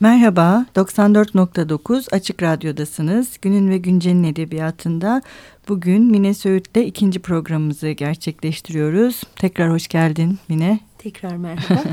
Merhaba, 94.9 Açık Radyo'dasınız. Günün ve Güncel'in edebiyatında bugün Mine Söğüt'le ikinci programımızı gerçekleştiriyoruz. Tekrar hoş geldin Mine. Tekrar merhaba.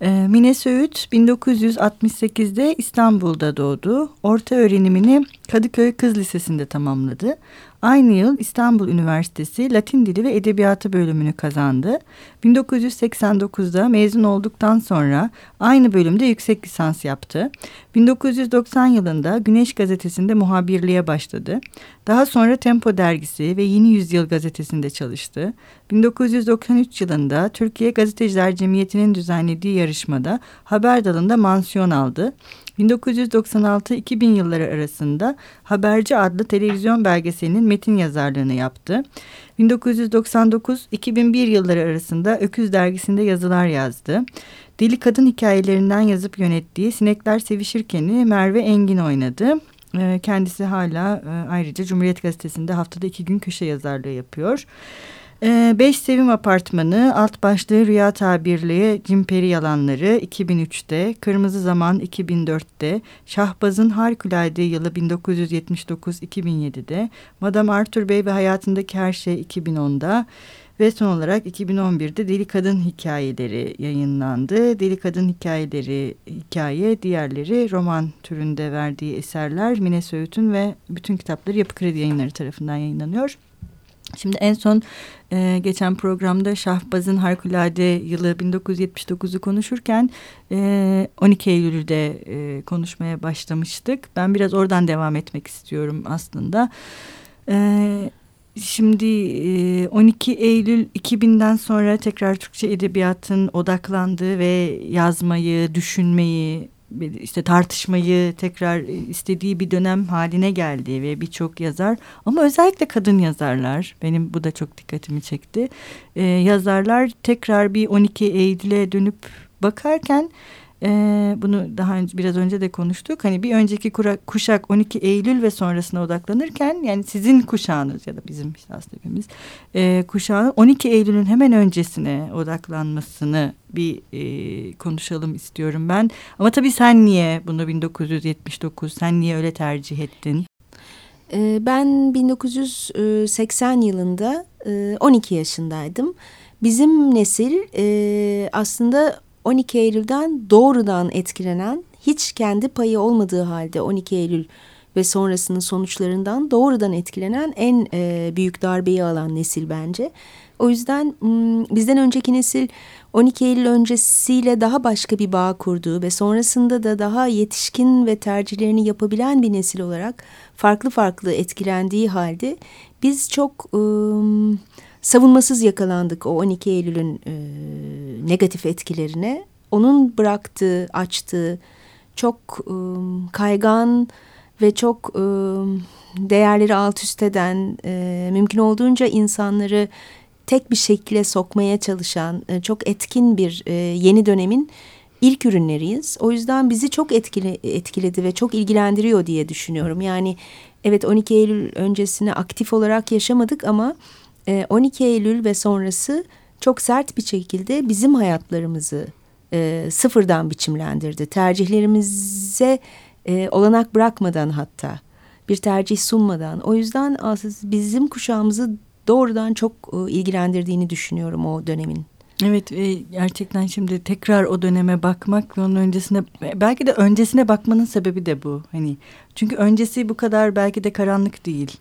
Ee, Mine Söğüt 1968'de İstanbul'da doğdu. Orta öğrenimini Kadıköy Kız Lisesi'nde tamamladı. Aynı yıl İstanbul Üniversitesi Latin Dili ve Edebiyatı bölümünü kazandı. 1989'da mezun olduktan sonra aynı bölümde yüksek lisans yaptı. 1990 yılında Güneş Gazetesi'nde muhabirliğe başladı. Daha sonra Tempo Dergisi ve Yeni Yüzyıl Gazetesi'nde çalıştı. 1993 yılında Türkiye Gazeteciler Cemiyeti'nin düzenlediği yarışmada haber dalında mansiyon aldı. 1996-2000 yılları arasında Haberci adlı televizyon belgeselinin metin yazarlığını yaptı. 1999-2001 yılları arasında Öküz dergisinde yazılar yazdı. Deli kadın hikayelerinden yazıp yönettiği Sinekler Sevişirken'i Merve Engin oynadı. Ee, kendisi hala e, ayrıca Cumhuriyet Gazetesi'nde haftada iki gün köşe yazarlığı yapıyor. Ee, Beş Sevim Apartmanı, alt başlığı Rüya Tabirliği, Cimperi Yalanları 2003'te, Kırmızı Zaman 2004'te, Şahbaz'ın Harikulade yılı 1979-2007'de, Madame Arthur Bey ve Hayatındaki Her Şey 2010'da ve son olarak 2011'de Deli Kadın Hikayeleri yayınlandı. Deli Kadın Hikayeleri hikaye, diğerleri roman türünde verdiği eserler Mine Söğüt'ün ve bütün kitapları Yapı Kredi Yayınları tarafından yayınlanıyor. Şimdi en son e, geçen programda Şahbaz'ın harikulade yılı 1979'u konuşurken e, 12 Eylül'de e, konuşmaya başlamıştık. Ben biraz oradan devam etmek istiyorum aslında. E, şimdi e, 12 Eylül 2000'den sonra tekrar Türkçe edebiyatın odaklandığı ve yazmayı, düşünmeyi işte tartışmayı tekrar istediği bir dönem haline geldi ve birçok yazar ama özellikle kadın yazarlar benim bu da çok dikkatimi çekti. Ee, yazarlar tekrar bir 12 Eylül'e dönüp bakarken ee, bunu daha önce biraz önce de konuştuk. Hani bir önceki kura, kuşak 12 Eylül ve sonrasına odaklanırken yani sizin kuşağınız ya da bizim işte hepimiz e, kuşağının 12 Eylül'ün hemen öncesine odaklanmasını bir e, konuşalım istiyorum ben. Ama tabii sen niye bunu 1979 sen niye öyle tercih ettin? Ee, ben 1980 yılında 12 yaşındaydım. Bizim nesil aslında 12 Eylül'den doğrudan etkilenen, hiç kendi payı olmadığı halde 12 Eylül ve sonrasının sonuçlarından doğrudan etkilenen en e, büyük darbeyi alan nesil bence. O yüzden bizden önceki nesil 12 Eylül öncesiyle daha başka bir bağ kurduğu ve sonrasında da daha yetişkin ve tercihlerini yapabilen bir nesil olarak farklı farklı etkilendiği halde biz çok ıı, savunmasız yakalandık o 12 Eylül'ün e, negatif etkilerine. Onun bıraktığı, açtığı çok e, kaygan ve çok e, değerleri alt üst eden, e, mümkün olduğunca insanları tek bir şekilde sokmaya çalışan e, çok etkin bir e, yeni dönemin ilk ürünleriyiz. O yüzden bizi çok etkili, etkiledi ve çok ilgilendiriyor diye düşünüyorum. Yani evet 12 Eylül öncesini aktif olarak yaşamadık ama 12 ee, Eylül ve sonrası çok sert bir şekilde bizim hayatlarımızı e, sıfırdan biçimlendirdi. Tercihlerimize e, olanak bırakmadan hatta bir tercih sunmadan. O yüzden bizim kuşağımızı doğrudan çok e, ilgilendirdiğini düşünüyorum o dönemin. Evet e, gerçekten şimdi tekrar o döneme bakmak ve onun öncesine belki de öncesine bakmanın sebebi de bu. Hani çünkü öncesi bu kadar belki de karanlık değil.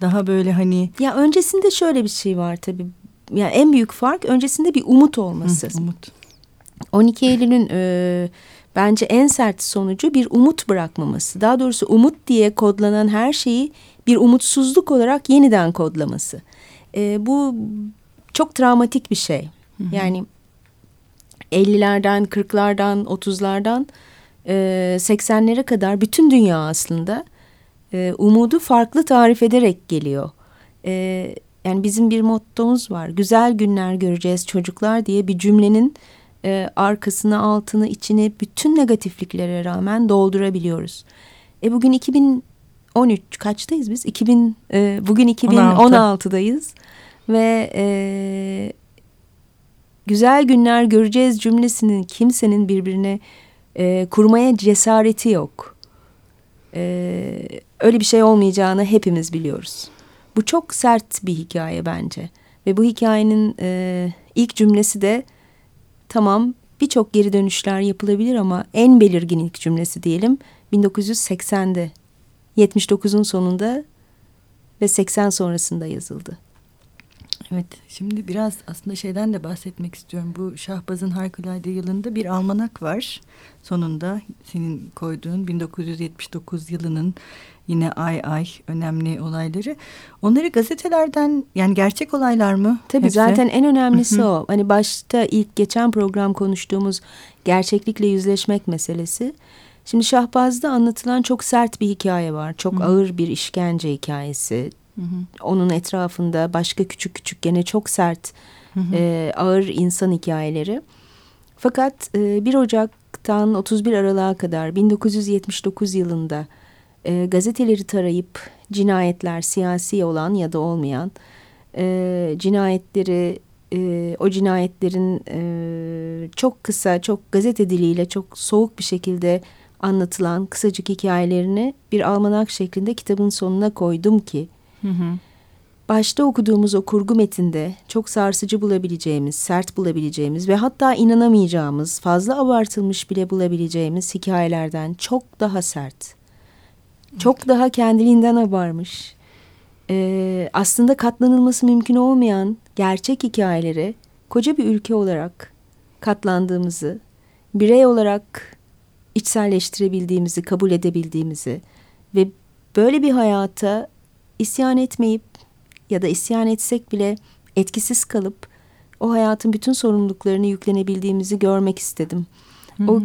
Daha böyle hani... Ya öncesinde şöyle bir şey var tabii. Yani en büyük fark öncesinde bir umut olması. Hı, umut. 12 Eylül'ün e, bence en sert sonucu bir umut bırakmaması. Daha doğrusu umut diye kodlanan her şeyi bir umutsuzluk olarak yeniden kodlaması. E, bu çok travmatik bir şey. Hı hı. Yani 50'lerden, 40'lardan, 30'lardan e, 80'lere kadar bütün dünya aslında e, umudu farklı tarif ederek geliyor. E, yani bizim bir mottomuz var. Güzel günler göreceğiz çocuklar diye bir cümlenin e, arkasını, altını, içini bütün negatifliklere rağmen doldurabiliyoruz. E bugün 2013 kaçtayız biz? 2000 e, bugün 2016'dayız ve e, güzel günler göreceğiz cümlesinin kimsenin birbirine e, kurmaya cesareti yok. E, öyle bir şey olmayacağını hepimiz biliyoruz. Bu çok sert bir hikaye bence. Ve bu hikayenin e, ilk cümlesi de tamam birçok geri dönüşler yapılabilir ama en belirgin ilk cümlesi diyelim 1980'de 79'un sonunda ve 80 sonrasında yazıldı. Evet şimdi biraz aslında şeyden de bahsetmek istiyorum. Bu Şahbaz'ın harikulade yılında bir almanak var. Sonunda senin koyduğun 1979 yılının yine ay ay önemli olayları. Onları gazetelerden yani gerçek olaylar mı? Tabii Hepsi? zaten en önemlisi o. Hani başta ilk geçen program konuştuğumuz gerçeklikle yüzleşmek meselesi. Şimdi Şahbaz'da anlatılan çok sert bir hikaye var. Çok ağır bir işkence hikayesi. Onun etrafında başka küçük küçük gene çok sert E, ağır insan hikayeleri. Fakat e, 1 Ocak'tan 31 Aralık'a kadar 1979 yılında e, gazeteleri tarayıp cinayetler siyasi olan ya da olmayan e, cinayetleri e, o cinayetlerin e, çok kısa çok gazete diliyle çok soğuk bir şekilde anlatılan kısacık hikayelerini bir almanak şeklinde kitabın sonuna koydum ki hı hı. başta okuduğumuz o kurgu metinde çok sarsıcı bulabileceğimiz, sert bulabileceğimiz ve hatta inanamayacağımız, fazla abartılmış bile bulabileceğimiz hikayelerden çok daha sert çok daha kendiliğinden abarmış. Ee, aslında katlanılması mümkün olmayan gerçek hikayeleri koca bir ülke olarak katlandığımızı, birey olarak içselleştirebildiğimizi, kabul edebildiğimizi ve böyle bir hayata isyan etmeyip ya da isyan etsek bile etkisiz kalıp o hayatın bütün sorumluluklarını yüklenebildiğimizi görmek istedim. Hı. O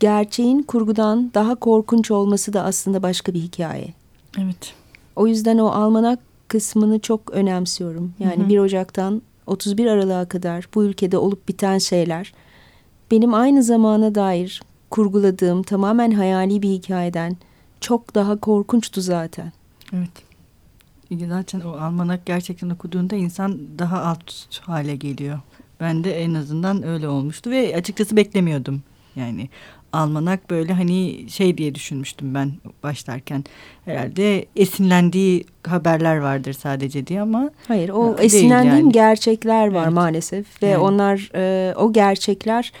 gerçeğin kurgudan daha korkunç olması da aslında başka bir hikaye. Evet. O yüzden o almanak kısmını çok önemsiyorum. Yani hı hı. 1 Ocak'tan 31 Aralık'a kadar bu ülkede olup biten şeyler benim aynı zamana dair kurguladığım tamamen hayali bir hikayeden çok daha korkunçtu zaten. Evet. Zaten o almanak gerçekten okuduğunda insan daha alt hale geliyor. Ben de en azından öyle olmuştu ve açıkçası beklemiyordum. Yani almanak böyle hani şey diye düşünmüştüm ben başlarken. Herhalde esinlendiği haberler vardır sadece diye ama Hayır o esinlendiğim yani. gerçekler var evet. maalesef ve evet. onlar e, o gerçekler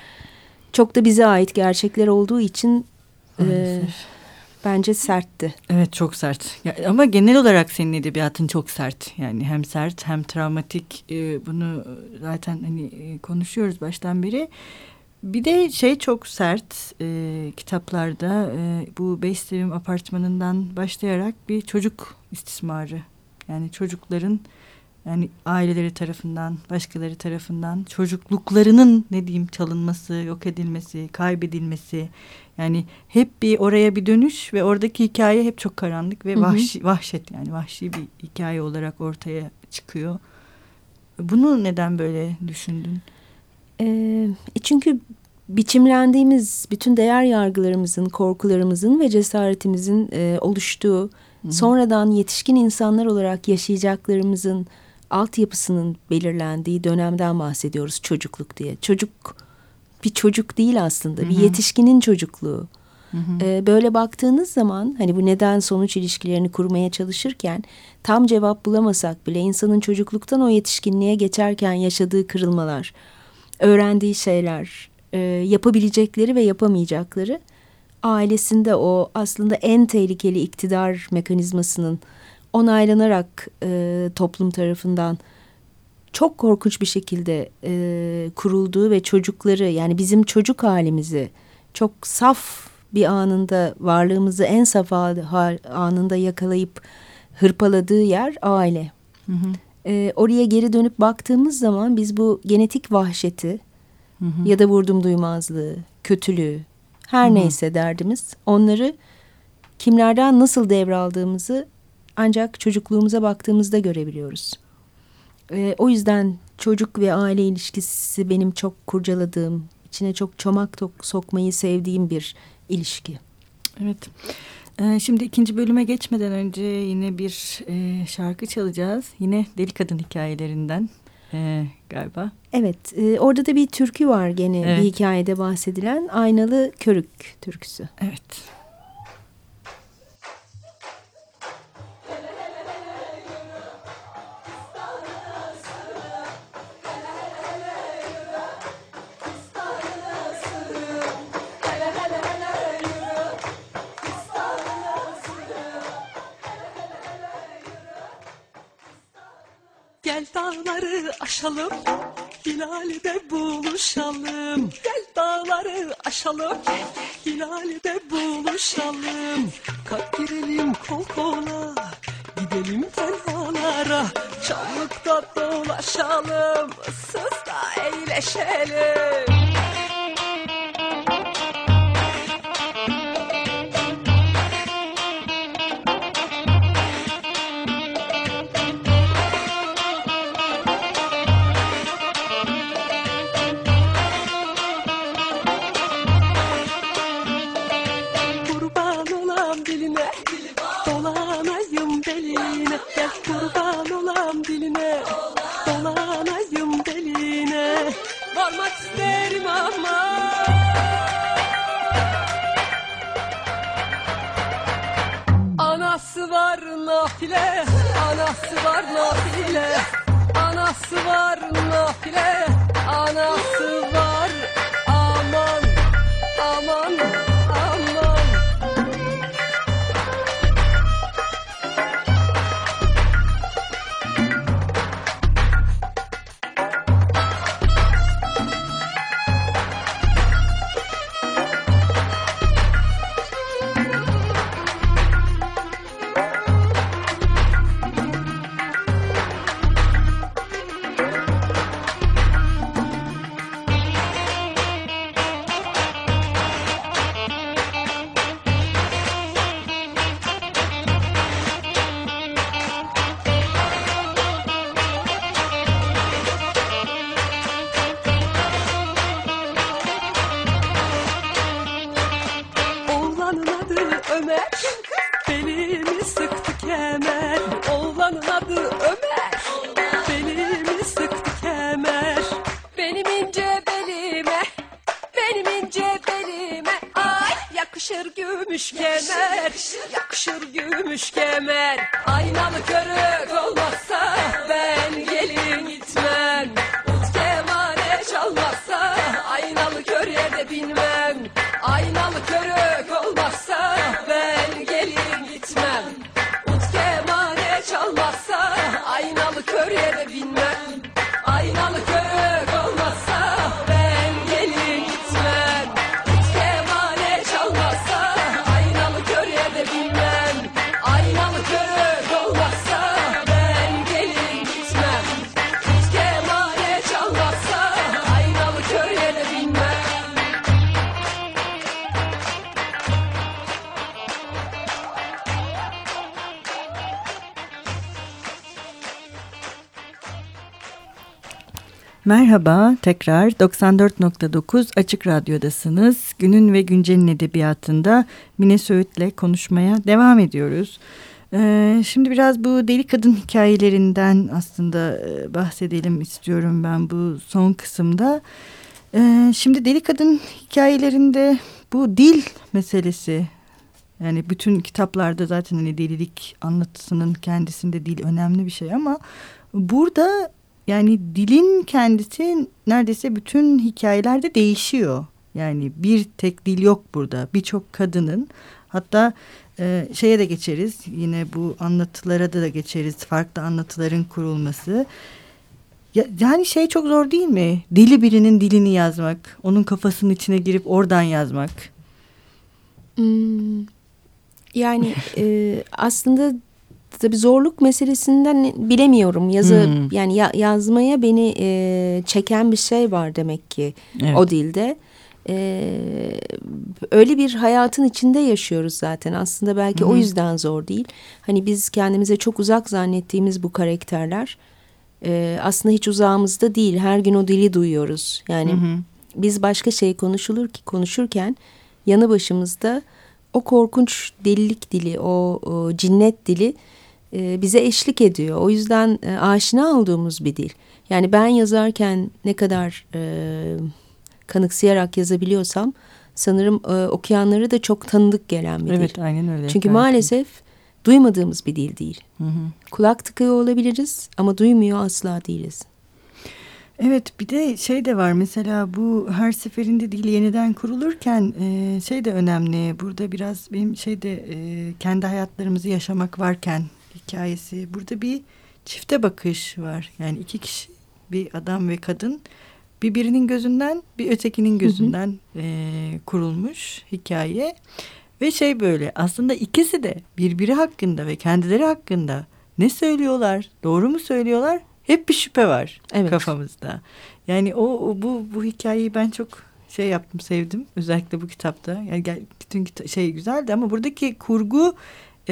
çok da bize ait gerçekler olduğu için e, bence sertti. Evet çok sert ya, ama genel olarak senin edebiyatın çok sert yani hem sert hem travmatik e, bunu zaten hani e, konuşuyoruz baştan beri. Bir de şey çok sert e, kitaplarda e, bu Beş Sevim Apartmanı'ndan başlayarak bir çocuk istismarı. Yani çocukların yani aileleri tarafından, başkaları tarafından çocukluklarının ne diyeyim çalınması, yok edilmesi, kaybedilmesi. Yani hep bir oraya bir dönüş ve oradaki hikaye hep çok karanlık ve vahşi, hı hı. vahşet yani vahşi bir hikaye olarak ortaya çıkıyor. Bunu neden böyle düşündün? E, çünkü biçimlendiğimiz bütün değer yargılarımızın, korkularımızın ve cesaretimizin e, oluştuğu, Hı. sonradan yetişkin insanlar olarak yaşayacaklarımızın altyapısının belirlendiği dönemden bahsediyoruz çocukluk diye. Çocuk bir çocuk değil aslında, Hı -hı. bir yetişkinin çocukluğu. Hı hı. Ee, böyle baktığınız zaman hani bu neden sonuç ilişkilerini kurmaya çalışırken tam cevap bulamasak bile insanın çocukluktan o yetişkinliğe geçerken yaşadığı kırılmalar, öğrendiği şeyler, e, yapabilecekleri ve yapamayacakları ailesinde o aslında en tehlikeli iktidar mekanizmasının onaylanarak e, toplum tarafından çok korkunç bir şekilde e, kurulduğu ve çocukları yani bizim çocuk halimizi çok saf bir anında varlığımızı en saf anında yakalayıp hırpaladığı yer aile. Hı hı. E, oraya geri dönüp baktığımız zaman biz bu genetik vahşeti hı hı. ya da vurdum duymazlığı, kötülüğü her hı hı. neyse derdimiz onları kimlerden nasıl devraldığımızı ancak çocukluğumuza baktığımızda görebiliyoruz. Ee, o yüzden çocuk ve aile ilişkisi benim çok kurcaladığım, içine çok çomak sokmayı sevdiğim bir ilişki. Evet. Ee, şimdi ikinci bölüme geçmeden önce yine bir e, şarkı çalacağız. Yine Deli Kadın hikayelerinden. e, galiba. Evet e, orada da bir türkü var gene evet. bir hikayede bahsedilen Aynalı Körük türküsü. Evet. Gel dağları aşalım, Hilal'de buluşalım. Gel dağları aşalım, Hilal'de buluşalım. Kalk girelim kol kola, gidelim tenhalara. Çamlıkta dolaşalım, ıssızda eğleşelim. aynalı kör yerde bilmem. Merhaba, tekrar 94.9 Açık Radyo'dasınız. Günün ve Güncel'in edebiyatında Mine Söğüt'le konuşmaya devam ediyoruz. Ee, şimdi biraz bu deli kadın hikayelerinden aslında e, bahsedelim istiyorum ben bu son kısımda. Ee, şimdi deli kadın hikayelerinde bu dil meselesi yani bütün kitaplarda zaten hani delilik anlatısının kendisinde dil önemli bir şey ama burada yani dilin kendisi neredeyse bütün hikayelerde değişiyor. Yani bir tek dil yok burada. Birçok kadının hatta e, şeye de geçeriz. Yine bu anlatılara da, da geçeriz. Farklı anlatıların kurulması. Ya, yani şey çok zor değil mi? Dili birinin dilini yazmak. Onun kafasının içine girip oradan yazmak. Hmm, yani e, aslında tabii zorluk meselesinden bilemiyorum. Yazı hmm. yani ya, yazmaya beni e, çeken bir şey var demek ki evet. o dilde. E, öyle bir hayatın içinde yaşıyoruz zaten. Aslında belki hmm. o yüzden zor değil. Hani biz kendimize çok uzak zannettiğimiz bu karakterler e, aslında hiç uzağımızda değil. Her gün o dili duyuyoruz. Yani hmm. biz başka şey konuşulur ki konuşurken yanı başımızda o korkunç delilik dili, o, o cinnet dili e, bize eşlik ediyor. O yüzden e, aşina olduğumuz bir dil. Yani ben yazarken ne kadar e, kanıksayarak yazabiliyorsam sanırım e, okuyanları da çok tanıdık gelen bir evet, dil. Evet aynen öyle. Çünkü Belki. maalesef duymadığımız bir dil değil. Hı hı. Kulak tıkıyor olabiliriz ama duymuyor asla değiliz. Evet bir de şey de var mesela bu her seferinde dil yeniden kurulurken e, şey de önemli. Burada biraz benim şeyde e, kendi hayatlarımızı yaşamak varken hikayesi. Burada bir çifte bakış var. Yani iki kişi bir adam ve kadın bir birinin gözünden bir ötekinin gözünden hı hı. E, kurulmuş hikaye. Ve şey böyle aslında ikisi de birbiri hakkında ve kendileri hakkında ne söylüyorlar, doğru mu söylüyorlar hep bir şüphe var evet. kafamızda. Yani o, o bu bu hikayeyi ben çok şey yaptım sevdim özellikle bu kitapta. Yani bütün kita şey güzeldi ama buradaki kurgu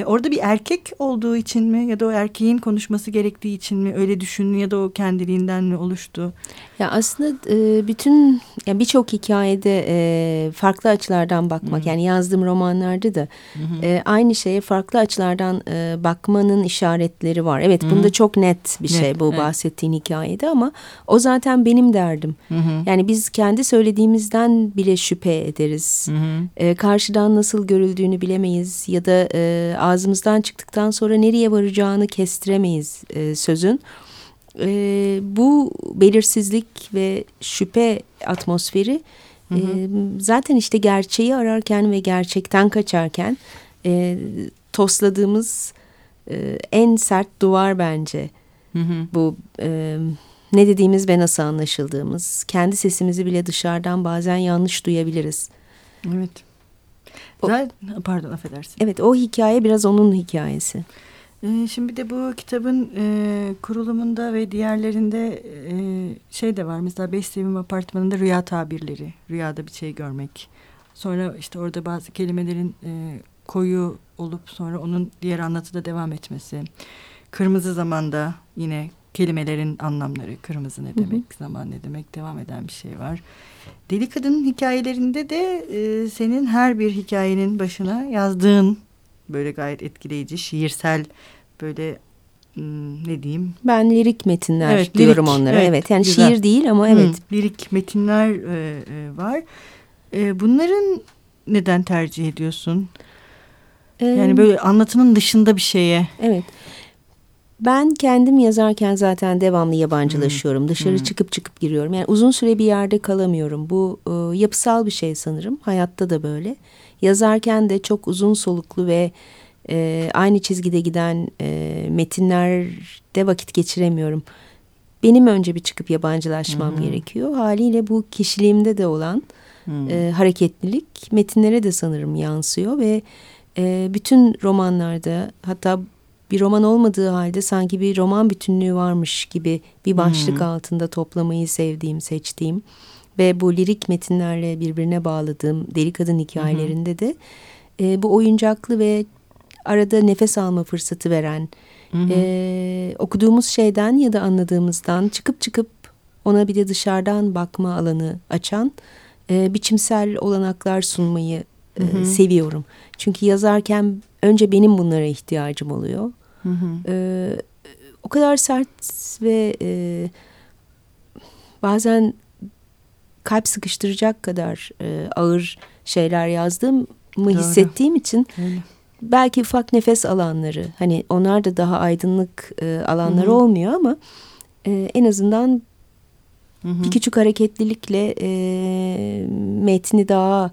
e, orada bir erkek olduğu için mi ya da o erkeğin konuşması gerektiği için mi öyle düşündün ya da o kendiliğinden mi oluştu? Ya aslında e, bütün yani birçok hikayede e, farklı açılardan bakmak Hı. yani yazdığım romanlarda da e, aynı şeye farklı açılardan e, bakmanın işaretleri var. Evet Hı. bunda çok net bir şey net, bu evet. bahsettiğin hikayede ama o zaten benim derdim. Hı -hı. Yani biz kendi söylediğimizden bile şüphe ederiz. Hı -hı. E, karşıdan nasıl görüldüğünü bilemeyiz ya da e, ağzımızdan çıktıktan sonra nereye varacağını kestiremeyiz e, sözün. E, bu belirsizlik ve şüphe atmosferi hı hı. E, zaten işte gerçeği ararken ve gerçekten kaçarken e, tosladığımız e, en sert duvar bence. Hı hı. Bu e, ne dediğimiz ve nasıl anlaşıldığımız. Kendi sesimizi bile dışarıdan bazen yanlış duyabiliriz. Evet. O, pardon affedersin. Evet o hikaye biraz onun hikayesi. Ee, şimdi de bu kitabın e, kurulumunda ve diğerlerinde e, şey de var. Mesela Beş Sevim Apartmanı'nda rüya tabirleri. Rüyada bir şey görmek. Sonra işte orada bazı kelimelerin e, koyu olup sonra onun diğer anlatıda devam etmesi. Kırmızı zamanda yine kelimelerin anlamları. Kırmızı ne demek, hı hı. zaman ne demek devam eden bir şey var. Deli Kadın'ın hikayelerinde de e, senin her bir hikayenin başına yazdığın böyle gayet etkileyici, şiirsel böyle ne diyeyim? Ben lirik metinler evet, diyorum lirik, onlara. Evet, evet yani güzel. şiir değil ama evet. Hmm, lirik metinler e, e, var. E, bunların neden tercih ediyorsun? Ee, yani böyle anlatının dışında bir şeye. Evet. Ben kendim yazarken zaten devamlı yabancılaşıyorum. Hmm. Dışarı hmm. çıkıp çıkıp giriyorum. Yani uzun süre bir yerde kalamıyorum. Bu e, yapısal bir şey sanırım. Hayatta da böyle. Yazarken de çok uzun soluklu ve e, aynı çizgide giden e, metinlerde vakit geçiremiyorum. Benim önce bir çıkıp yabancılaşmam hmm. gerekiyor. Haliyle bu kişiliğimde de olan hmm. e, hareketlilik metinlere de sanırım yansıyor ve e, bütün romanlarda hatta bir roman olmadığı halde sanki bir roman bütünlüğü varmış gibi bir başlık hmm. altında toplamayı sevdiğim, seçtiğim ve bu lirik metinlerle birbirine bağladığım deli kadın hikayelerinde de e, bu oyuncaklı ve arada nefes alma fırsatı veren e, okuduğumuz şeyden ya da anladığımızdan çıkıp çıkıp ona bir de dışarıdan bakma alanı açan e, biçimsel olanaklar sunmayı e, seviyorum. Çünkü yazarken önce benim bunlara ihtiyacım oluyor. Hı hı. E, o kadar sert ve e, bazen kalp sıkıştıracak kadar e, ağır şeyler yazdığımı Doğru. hissettiğim için Öyle. belki ufak nefes alanları hani onlar da daha aydınlık e, alanları hı hı. olmuyor ama e, en azından hı hı. bir küçük hareketlilikle e, metni daha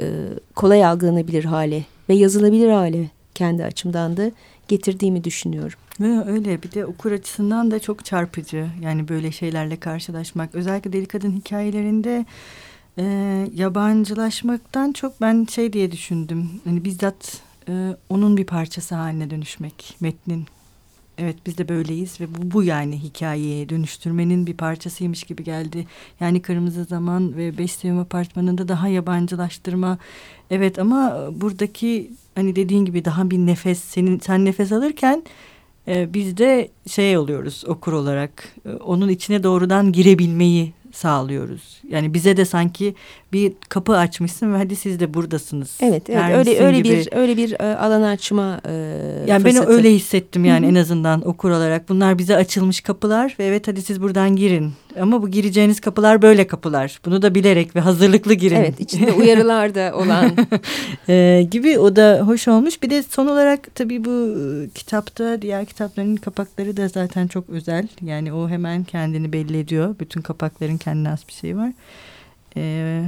e, kolay algılanabilir hale ve yazılabilir hale kendi açımdan da getirdiğimi düşünüyorum. Öyle bir de okur açısından da çok çarpıcı yani böyle şeylerle karşılaşmak. Özellikle deli kadın hikayelerinde e, yabancılaşmaktan çok ben şey diye düşündüm. Hani bizzat e, onun bir parçası haline dönüşmek metnin. Evet biz de böyleyiz ve bu, bu yani hikayeye dönüştürmenin bir parçasıymış gibi geldi. Yani Kırmızı Zaman ve Beş Sevim Apartmanı'nda daha yabancılaştırma. Evet ama buradaki hani dediğin gibi daha bir nefes senin sen nefes alırken e, biz de şey oluyoruz okur olarak e, onun içine doğrudan girebilmeyi sağlıyoruz. Yani bize de sanki bir kapı açmışsın ve hadi siz de buradasınız. Evet, evet öyle öyle gibi. bir öyle bir e, alan açma e, Yani fırsatı. ben öyle hissettim yani Hı -hı. en azından okur olarak. Bunlar bize açılmış kapılar ve evet hadi siz buradan girin. Ama bu gireceğiniz kapılar böyle kapılar. Bunu da bilerek ve hazırlıklı girin. Evet, içinde uyarılar da olan e, gibi o da hoş olmuş. Bir de son olarak tabii bu e, kitapta diğer kitapların kapakları da zaten çok özel. Yani o hemen kendini belli ediyor. Bütün kapakların kendine has bir şey var. Ee,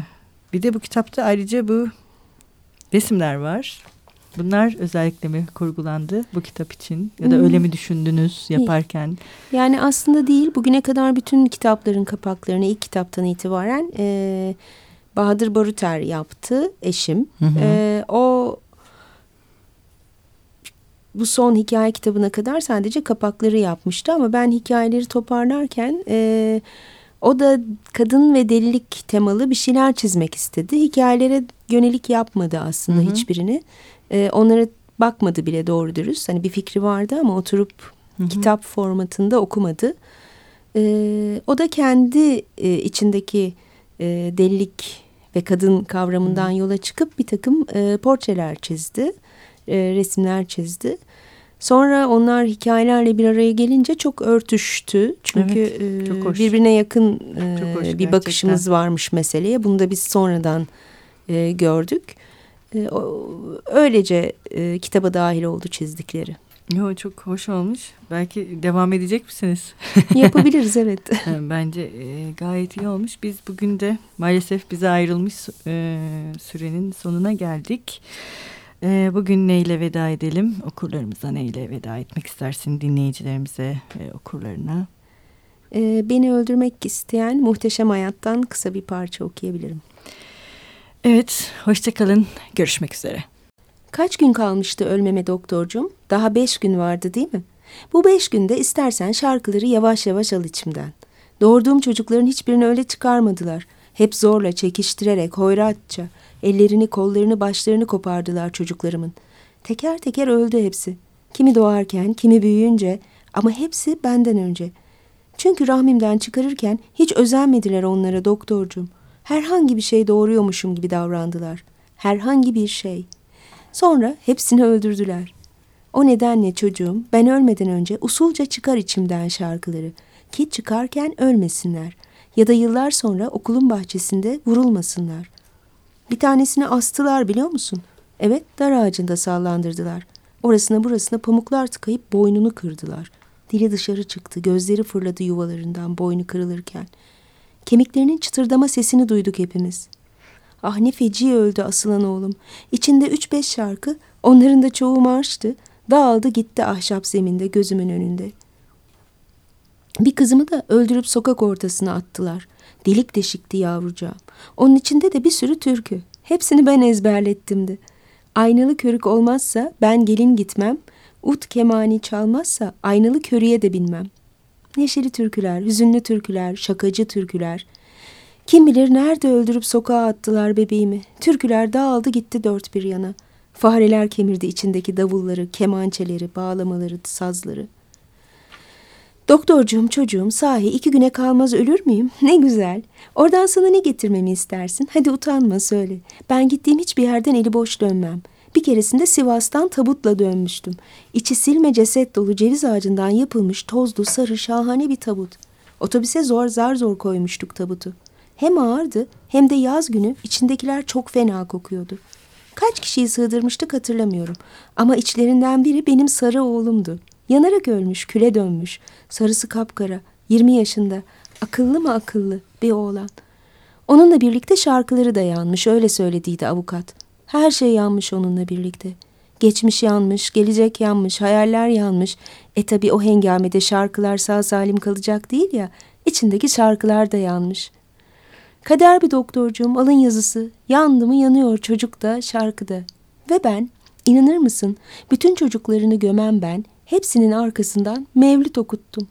bir de bu kitapta ayrıca bu resimler var. Bunlar özellikle mi kurgulandı bu kitap için ya da hmm. öyle mi düşündünüz yaparken? Yani aslında değil. Bugüne kadar bütün kitapların kapaklarını ilk kitaptan itibaren e, Bahadır Baruter yaptı eşim. Hı hı. E, o bu son hikaye kitabına kadar sadece kapakları yapmıştı ama ben hikayeleri toparlarken e, o da kadın ve delilik temalı bir şeyler çizmek istedi. Hikayelere yönelik yapmadı aslında hı hı. hiçbirini. E, onlara bakmadı bile doğru dürüst. Hani bir fikri vardı ama oturup hı hı. kitap formatında okumadı. E, o da kendi e, içindeki e, delilik ve kadın kavramından hı. yola çıkıp bir takım e, portreler çizdi. E, resimler çizdi. Sonra onlar hikayelerle bir araya gelince çok örtüştü. Çünkü evet, çok hoş. birbirine yakın çok hoş, bir gerçekten. bakışımız varmış meseleye. Bunu da biz sonradan e, gördük. E, öylece e, kitaba dahil oldu çizdikleri. Yo, çok hoş olmuş. Belki devam edecek misiniz? Yapabiliriz evet. Bence e, gayet iyi olmuş. Biz bugün de maalesef bize ayrılmış e, sürenin sonuna geldik. E, bugün neyle veda edelim? Okurlarımıza neyle veda etmek istersin dinleyicilerimize, e, okurlarına? E, beni öldürmek isteyen muhteşem hayattan kısa bir parça okuyabilirim. Evet, hoşçakalın. Görüşmek üzere. Kaç gün kalmıştı ölmeme doktorcum? Daha beş gün vardı değil mi? Bu beş günde istersen şarkıları yavaş yavaş al içimden. Doğurduğum çocukların hiçbirini öyle çıkarmadılar. Hep zorla, çekiştirerek, hoyratça. Ellerini, kollarını, başlarını kopardılar çocuklarımın. Teker teker öldü hepsi. Kimi doğarken, kimi büyüyünce ama hepsi benden önce. Çünkü rahmimden çıkarırken hiç özenmediler onlara doktorcum. Herhangi bir şey doğuruyormuşum gibi davrandılar. Herhangi bir şey. Sonra hepsini öldürdüler. O nedenle çocuğum ben ölmeden önce usulca çıkar içimden şarkıları ki çıkarken ölmesinler ya da yıllar sonra okulun bahçesinde vurulmasınlar. Bir tanesini astılar biliyor musun? Evet dar ağacında sallandırdılar. Orasına burasına pamuklar tıkayıp boynunu kırdılar. Dili dışarı çıktı, gözleri fırladı yuvalarından boynu kırılırken. Kemiklerinin çıtırdama sesini duyduk hepimiz. Ah ne feci öldü asılan oğlum. İçinde üç beş şarkı, onların da çoğu marştı. Dağıldı gitti ahşap zeminde gözümün önünde. Bir kızımı da öldürüp sokak ortasına attılar. Delik deşikti yavrucağım. Onun içinde de bir sürü türkü. Hepsini ben ezberlettimdi. Aynalı körük olmazsa ben gelin gitmem. Ut kemani çalmazsa aynalı körüye de binmem. Neşeli türküler, hüzünlü türküler, şakacı türküler. Kim bilir nerede öldürüp sokağa attılar bebeğimi. Türküler dağıldı gitti dört bir yana. Fareler kemirdi içindeki davulları, kemançeleri, bağlamaları, sazları.'' Doktorcuğum çocuğum sahi iki güne kalmaz ölür müyüm? Ne güzel. Oradan sana ne getirmemi istersin? Hadi utanma söyle. Ben gittiğim hiçbir yerden eli boş dönmem. Bir keresinde Sivas'tan tabutla dönmüştüm. İçi silme ceset dolu ceviz ağacından yapılmış tozlu sarı şahane bir tabut. Otobüse zor zar zor koymuştuk tabutu. Hem ağırdı hem de yaz günü içindekiler çok fena kokuyordu. Kaç kişiyi sığdırmıştık hatırlamıyorum. Ama içlerinden biri benim sarı oğlumdu. Yanarak ölmüş, küle dönmüş. Sarısı kapkara, 20 yaşında. Akıllı mı akıllı bir oğlan. Onunla birlikte şarkıları da yanmış, öyle söylediydi avukat. Her şey yanmış onunla birlikte. Geçmiş yanmış, gelecek yanmış, hayaller yanmış. E tabi o hengamede şarkılar sağ salim kalacak değil ya, içindeki şarkılar da yanmış. Kader bir doktorcuğum, alın yazısı. Yandı mı yanıyor çocuk da, şarkı da. Ve ben, inanır mısın, bütün çocuklarını gömen ben, Hepsinin arkasından mevlüt okuttum.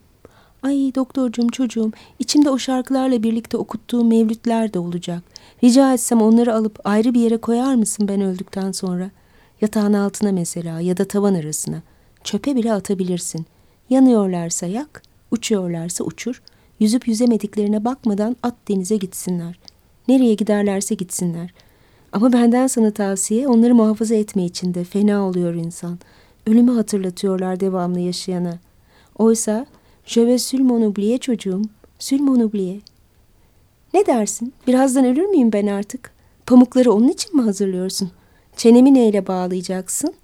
Ay doktorcum çocuğum içimde o şarkılarla birlikte okuttuğum mevlütler de olacak. Rica etsem onları alıp ayrı bir yere koyar mısın ben öldükten sonra? Yatağın altına mesela ya da tavan arasına. Çöpe bile atabilirsin. Yanıyorlarsa yak, uçuyorlarsa uçur. Yüzüp yüzemediklerine bakmadan at denize gitsinler. Nereye giderlerse gitsinler. Ama benden sana tavsiye onları muhafaza etme içinde. Fena oluyor insan. Ölümü hatırlatıyorlar devamlı yaşayana. Oysa je vais seulement oublier çocuğum. Seulement oublier. Ne dersin? Birazdan ölür müyüm ben artık? Pamukları onun için mi hazırlıyorsun? Çenemi neyle bağlayacaksın?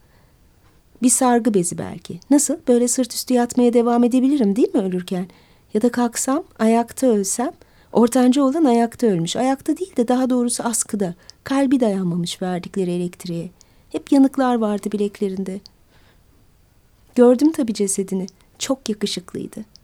Bir sargı bezi belki. Nasıl? Böyle sırt üstü yatmaya devam edebilirim değil mi ölürken? Ya da kalksam, ayakta ölsem. Ortanca olan ayakta ölmüş. Ayakta değil de daha doğrusu askıda. Kalbi dayanmamış verdikleri elektriğe. Hep yanıklar vardı bileklerinde. Gördüm tabii cesedini. Çok yakışıklıydı.